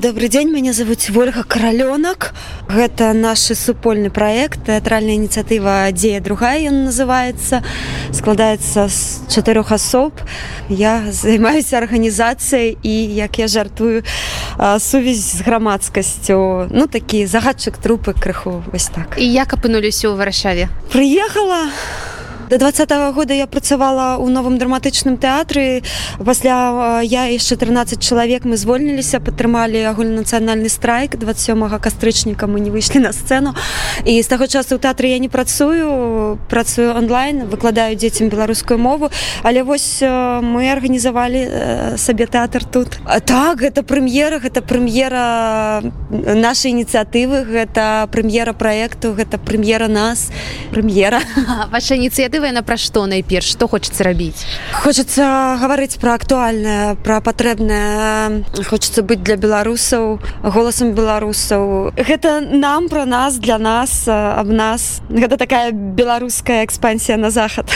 Добрый день, меня зовут Ольга Королёнок. Это наш супольный проект, театральная инициатива «Дея другая» он называется. Складаецца з чатырох асоб. Я займаюся арганізацыяй і, як я жартую, сувязь з грамадскасцю. Ну, такі загадчык трупы крыху, вось так. І як апынуліся ў варшаве Прыехала до двадцатого года я працавала ў новым драматычным тэатры пасля я яшчэ 13 чалавек мы звольніліся падтрымалі агульнанацыянальны страйк. 27 кастрычніка мы не выйшлі на сцэну і з таго часу ў тэатры я не працую працую онлайн выкладаю дзецям беларускую мову. Але вось мы арганізавалі э, сабе тэатр тут. А так гэта прэм'ера гэта прэм'ера нашай ініцыятывы гэта прэм'ера праекту гэта прэм'ера нас. Прэм'ера ваша ініцыятыва яна пра што найперш што хочацца рабіць Хочацца гаварыць пра актуальнае, пра патрэбнае. Хочацца быць для беларусаў, голасам беларусаў. Гэта нам пра нас, для нас, а, аб нас. Гэта такая беларуская экспансія на захад.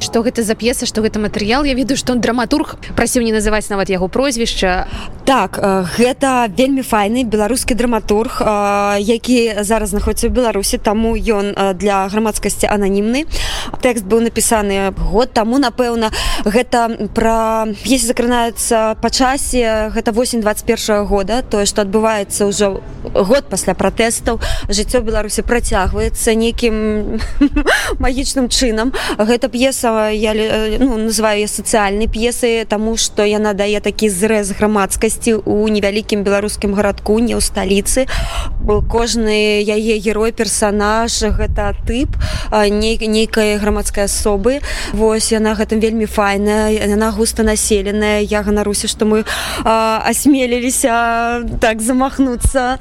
што гэта за п'еса што гэта матэрыял я ведаю што он драматург прасіў не называць нават яго прозвішча Так, э, гэта вельмі файны беларускі драматург, э, які зараз знаходіцца ў Беларусі, таму ён э, для грамадскасці ананімны. Тэкст быў напісаны год таму, напэўна, гэта пра п'есе закранаецца па часе гэта восень 21 года, тое, што адбываецца ўжо год пасля пратэстаў. жыццё Беларусі працягваецца нейкім магічным чынам. Гэта п'еса я ну, называю сацыяльнай п'есай, таму што яна дае такі зрэз грамадскасці у невялікім беларускім гарадку, не ў сталіцы. Кожны яе герой персанаж гэта тып а, нейкай грамадскай асобы. Вось яна гэтым вельмі файная, яна густа населеная. Я ганаруся, што мы а, асмеліліся так замахнуцца.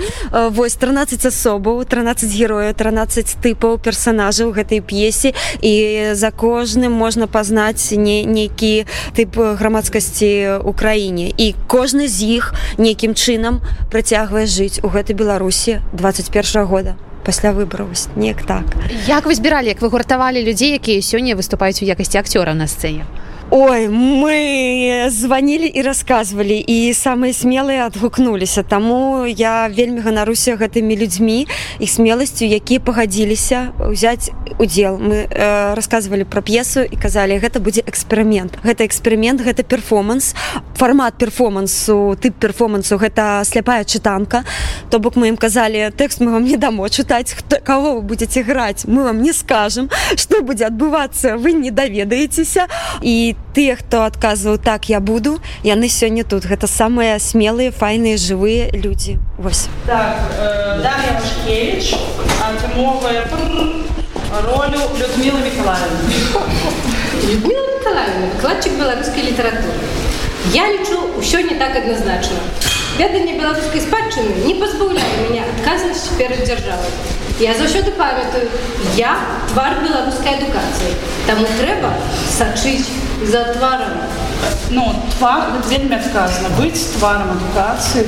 Вось 13 асобаў, 13 герояў, 13 тыпаў персанажаў гэтай п'есе і за кожным можна пазнаць не, нейкі тып грамадскасці ў краіне. І кожны з іх нейкім чынам працягвае жыць у гэтай Беларусі 21 года пасля выбараў Вось неяк так. як вы збіралі як вы гуртавалі людзей якія сёння выступаюць у якасці акцёраў на сцэне Ой, мы звонілі і расказвалі і самыя смелыя адгукнуліся. Таму я вельмі ганаруся гэтымі людзьмі і смеласцю, якія пагадзіліся ўзяць удзел. Мы э, расказвалі пра п'есу і казалі, гэта будзе эксперымент. Гэта эксперымент, гэта перформанс. Фармат перформансу, тып перформансу гэта сляпая чытанка. То бок мы ім казалі тэкст мы вам не дамо чытаць, хто каго вы будете граць, мы вам не скажам, што будзе адбывацца, вы не даведаецеся і тыя хто адказваў так я буду яны сёння тут гэта самыя смелыя файныя жывыя людзі вось Так, э, Машкевич отримовує роль Людмили Миколаївни. Людмила Николаевна, выкладчик белорусской литературы. Я лечу все не так однозначно. Ведание белорусской спадчины не позбавляет меня отказанности перед державой. Я заўсёды памятаю, я твар беларускай адукацыі. Таму трэба сачыць за тварам. Ну, твар гэта вельмі адказна быць тварам адукацыі,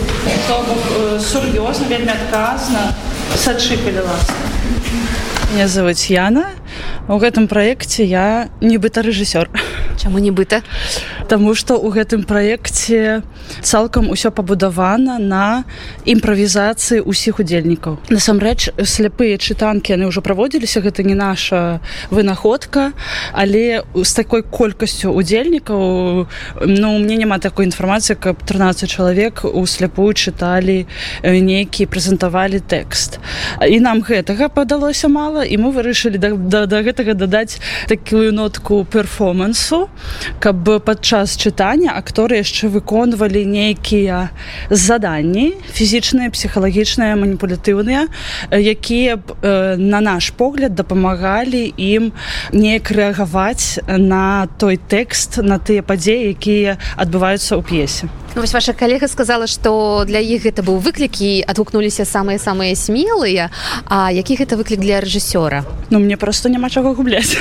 то бок э, сур'ёзна, вельмі адказна сачы каля ласка. Меня зовут Яна. У гэтым праекце я нібыта рэжысёр. чаму нібыта Таму што ў гэтым праекце цалкам усё пабудавана на імправізацыі ўсіх удзельнікаў. Насамрэч сляпыя чытанкі яны ўжо праводзіліся, гэта не наша вынаходка, але з такой колькасцю удзельнікаў ну, мне няма такой інфармацыі, каб 13 чалавек у сляпую чыталі э, нейкі прэзентавалі тэкст. І нам гэтага падалося мала і мы вырашылі да, да, да гэтага дадаць такую нотку перформансу каб падчас чытання акторы яшчэ выконвалі нейкія заданні фізічныя псіхалагічныя маніпулятыўныя якія б на наш погляд дапамагалі ім неяк рэагаваць на той тэкст на тыя падзеі якія адбываюцца ў п'есе. Ну, вось ваша калега сказала што для іх гэта быў выклік і адгукнуліся самыя самыя смелыя. А які гэта выклік для рэжысёра? Ну мне просто няма чаго губляць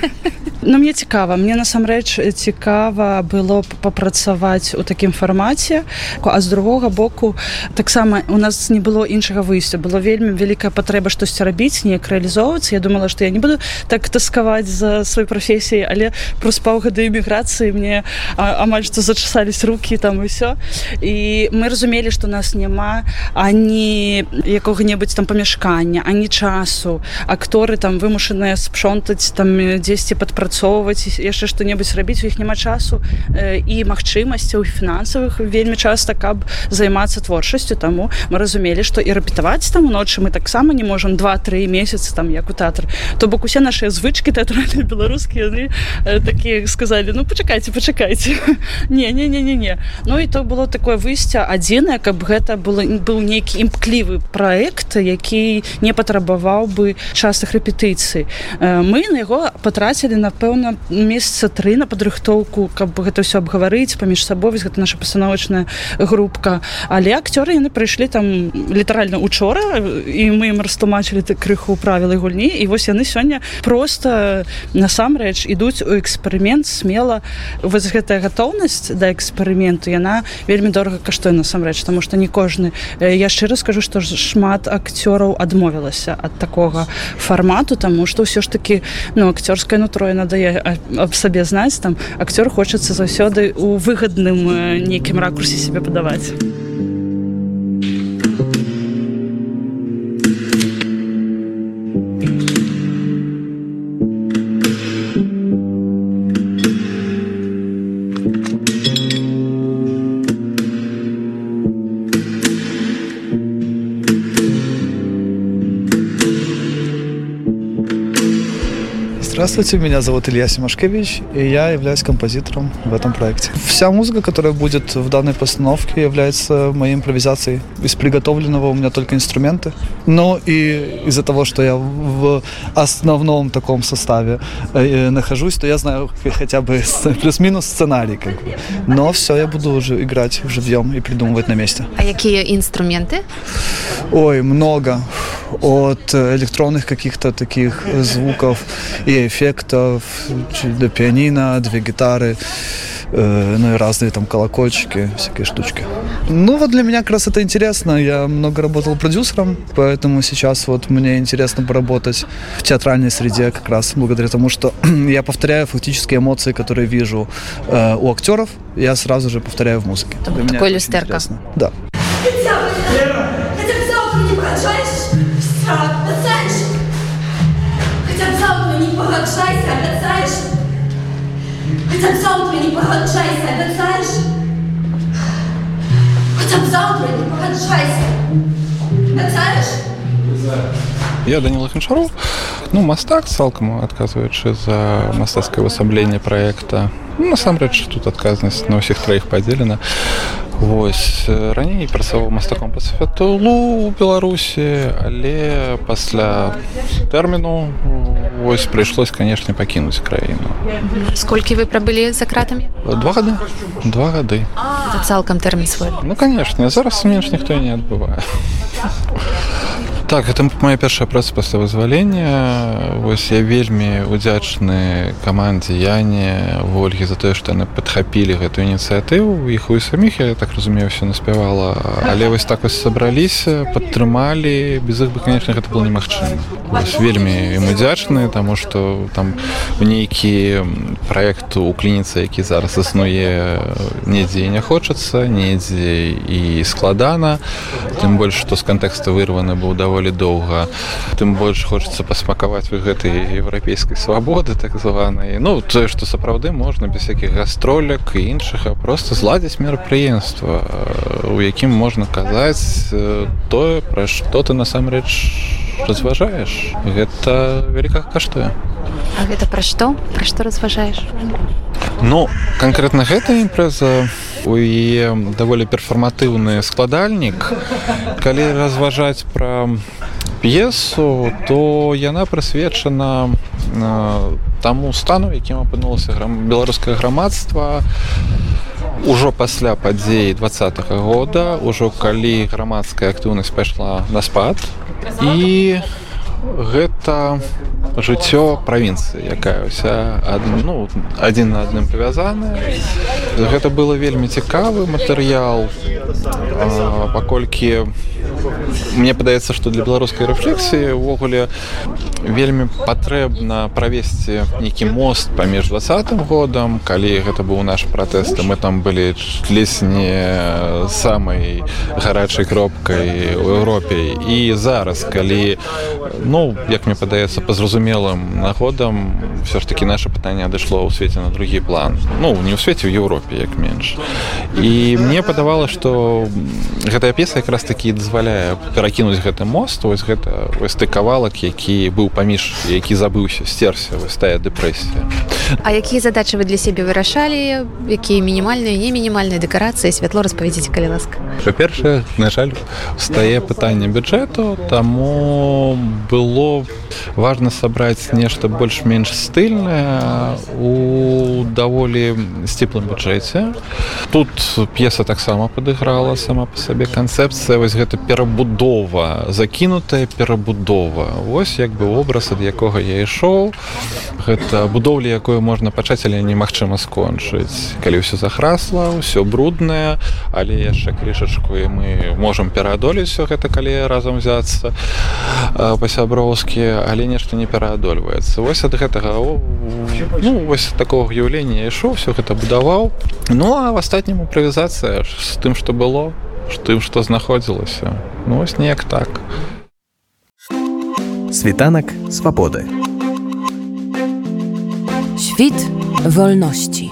Ну мне цікава. Мне насамрэч цікава было папрацаваць у такім фармаце. А з другога боку таксама у нас не было іншага выйсця. Было вельмі вялікая патрэба штосьці рабіць неяк рэалізоўвацца. Я думала што я не буду так таскаваць за сваёй прафесіі але праз паўгады эміграцыі мне а, амаль што зачасались руки там все і мы разумелі што нас няма ані якога-небудзь там памяшкання ані часу. Акторы там вымушаныя спшонтаць там дзесьці падпрацоўваць працоўваць яшчэ што-небудзь рабіць у іх няма часу. Э, і магчымасцяў фінансавых вельмі часта каб займацца творчасцю. Таму мы разумелі што і рэпетаваць там уночы мы таксама не можам два-тры месяцы там як у тэатр. То бок усе нашыя звычки тэатральныя беларускія э, такія сказалі ну пачакайце пачакайце не не не не не. Ну і то было такое выйсце адзінае каб гэта было быў нейкі імклівы праект які не патрабаваў бы частых рэпетыцый. Э, мы на яго патрацілі на напэўна месяца тры на падрыхтоўку каб гэта ўсё абгаварыць паміж сабой гэта наша пастановачная групка. Але акцёры яны прыйшлі там літаральна учора і мы ім растлумачылі ты крыху правілы гульні і вось яны сёння просто насамрэч ідуць у эксперымент смела. Вось гэтая гатоўнасць да эксперыменту яна вельмі дорага каштуе насамрэч таму што не кожны. Я шчыра скажу што шмат акцёраў адмовілася ад такога фармату таму што ўсё ж таки ну акцёрскае нутро яна дае аб сабе знаць там акцёр хочацца заўсёды у выгадным нейкім ракурсе себе падаваць Здравствуйте, меня зовут Илья Симашкевич, и я являюсь композитором в этом проекте. Вся музыка, которая будет в данной постановке, является моей импровизацией. Из приготовленного у меня только инструменты. Но и из-за того, что я в основном таком составе э, нахожусь, то я знаю хотя бы плюс-минус сценарий. Как бы. Но все, я буду уже играть живьем и придумывать на месте. А какие инструменты? Ой, много. От электронных каких-то таких звуков и эффектов, до пианино, две гитары, э, ну и разные там колокольчики, всякие штучки. Ну вот для меня как раз это интересно. Я много работал продюсером, поэтому сейчас вот мне интересно поработать в театральной среде как раз благодаря тому, что я повторяю фактически эмоции, которые вижу э, у актеров, я сразу же повторяю в музыке. Такой люстерка. Да. Хотя бы, хотя бы завтра не погаджаешься, завтра не погаджайся, обещаешь? Хотя бы завтра не погаджайся, обещаешь? Хотя бы завтра не погаджайся, обещаешь? Я Даніл Ханшаров. Ну, мастак цалкам адказваючы за мастацкае ўвасабленне праекта. Ну, насамрэч тут адказнасць на ўсіх траіх падзелена. Вось раней працаваў мастаком па святулу у Беларусі, але пасля тэрміну вось прыйшлось, канешне, пакінуць краіну. Сколькі вы прабылі за кратамі? Два гады два гады. Цалкам тэрмін свой. Ну канешне, зараз менш ніхто не адбывае. Так, это моя першая праца пасля вызвалення. Вось я вельмі удзячны камандзе Яне Вольгі за тое, што яны падхапілі гэтую ініцыятыву. іх у саміх я так разумею, все наспявала. Але вось так вось сабраліся, падтрымалі, без іх бы, конечно, гэта было немагчыма. Вельмі ім удзячны, таму што там нейкі праект у клініцы, які зараз існуе недзе не хочацца, недзе і складана. Тым больш, што з кантэкста вырваны быў даволі даволі доўга. Тым больш хочацца пасмакаваць вы гэтай еўрапейскай свабоды так званай. Ну тое што сапраўды можна без якіх гастроляк і іншага просто зладзіць мерапрыемства у якім можна казаць тое пра што ты насамрэч разважаеш. Гэта вялікага каштуе. А гэта пра што? Пра што разважаеш? Ну канкрэтна гэта імпрэза. у яе даволі перфарматыўны складальнік. Калі разважаць пра п'есу то яна прысвечана таму стану якім апынулася беларускае грамадства ужо пасля падзеі два года ўжо калі грамадская актыўнасць пайшла на спад. І гэта жыццё правінцыі якая ўся ну, адзін на адным павязаная. Гэта было вельмі цікавы матэрыял паколькі мне падаецца што для беларускай рэфлексіі увогуле вельмі патрэбна правесці нейкі мост паміж двадцатым годам. Калі гэта быў наш пратэст мы там былі лес не самай гарачай кропкай у Еўропе. І зараз калі ну як мне падаецца па зразумелым нагодам все ж таки наше пытанне адышло ў свеце на другі план. Ну не ў свеце ў Еўропе як менш. І мне падавала што гэтая песа якраз такі дазваляе перакінуць гэты мост. Вось гэта вось ты кавалак які быў паміж які забыўся сцерся вось тая дэпрэсія А якія задачы вы для сябе вырашалі якія мінімальныя не мінімальныя дэкарацыі святло распавядзіць калі ласка. Па-першае на жаль стае пытанне бюджэту таму было важно сабраць нешта больш-менш стыльнае у даволі сціплым бюджэце тут п'еса таксама падыграла сама по сабе канцэпцыя вось гэта перабудова закінутая перабудова. Вось як бы вобраз ад якога я ішоў. Гэта будоўлі можна пачаць але немагчыма скончыць. Калі ўсё захрасла ўсё бруднае але яшчэ крышачку і мы можемм пераадолець все гэта калі разам взяцца па-сяброўскі але нешта не пераадольваецца. Вось ад гэтага ну, вось такого уяўлення ішоў все гэта будаваў. Ну а в астатнім імправізацыя з тым што было тым што знаходзілася. Ну вось неяк так. Світанак свабоды Świt wolności.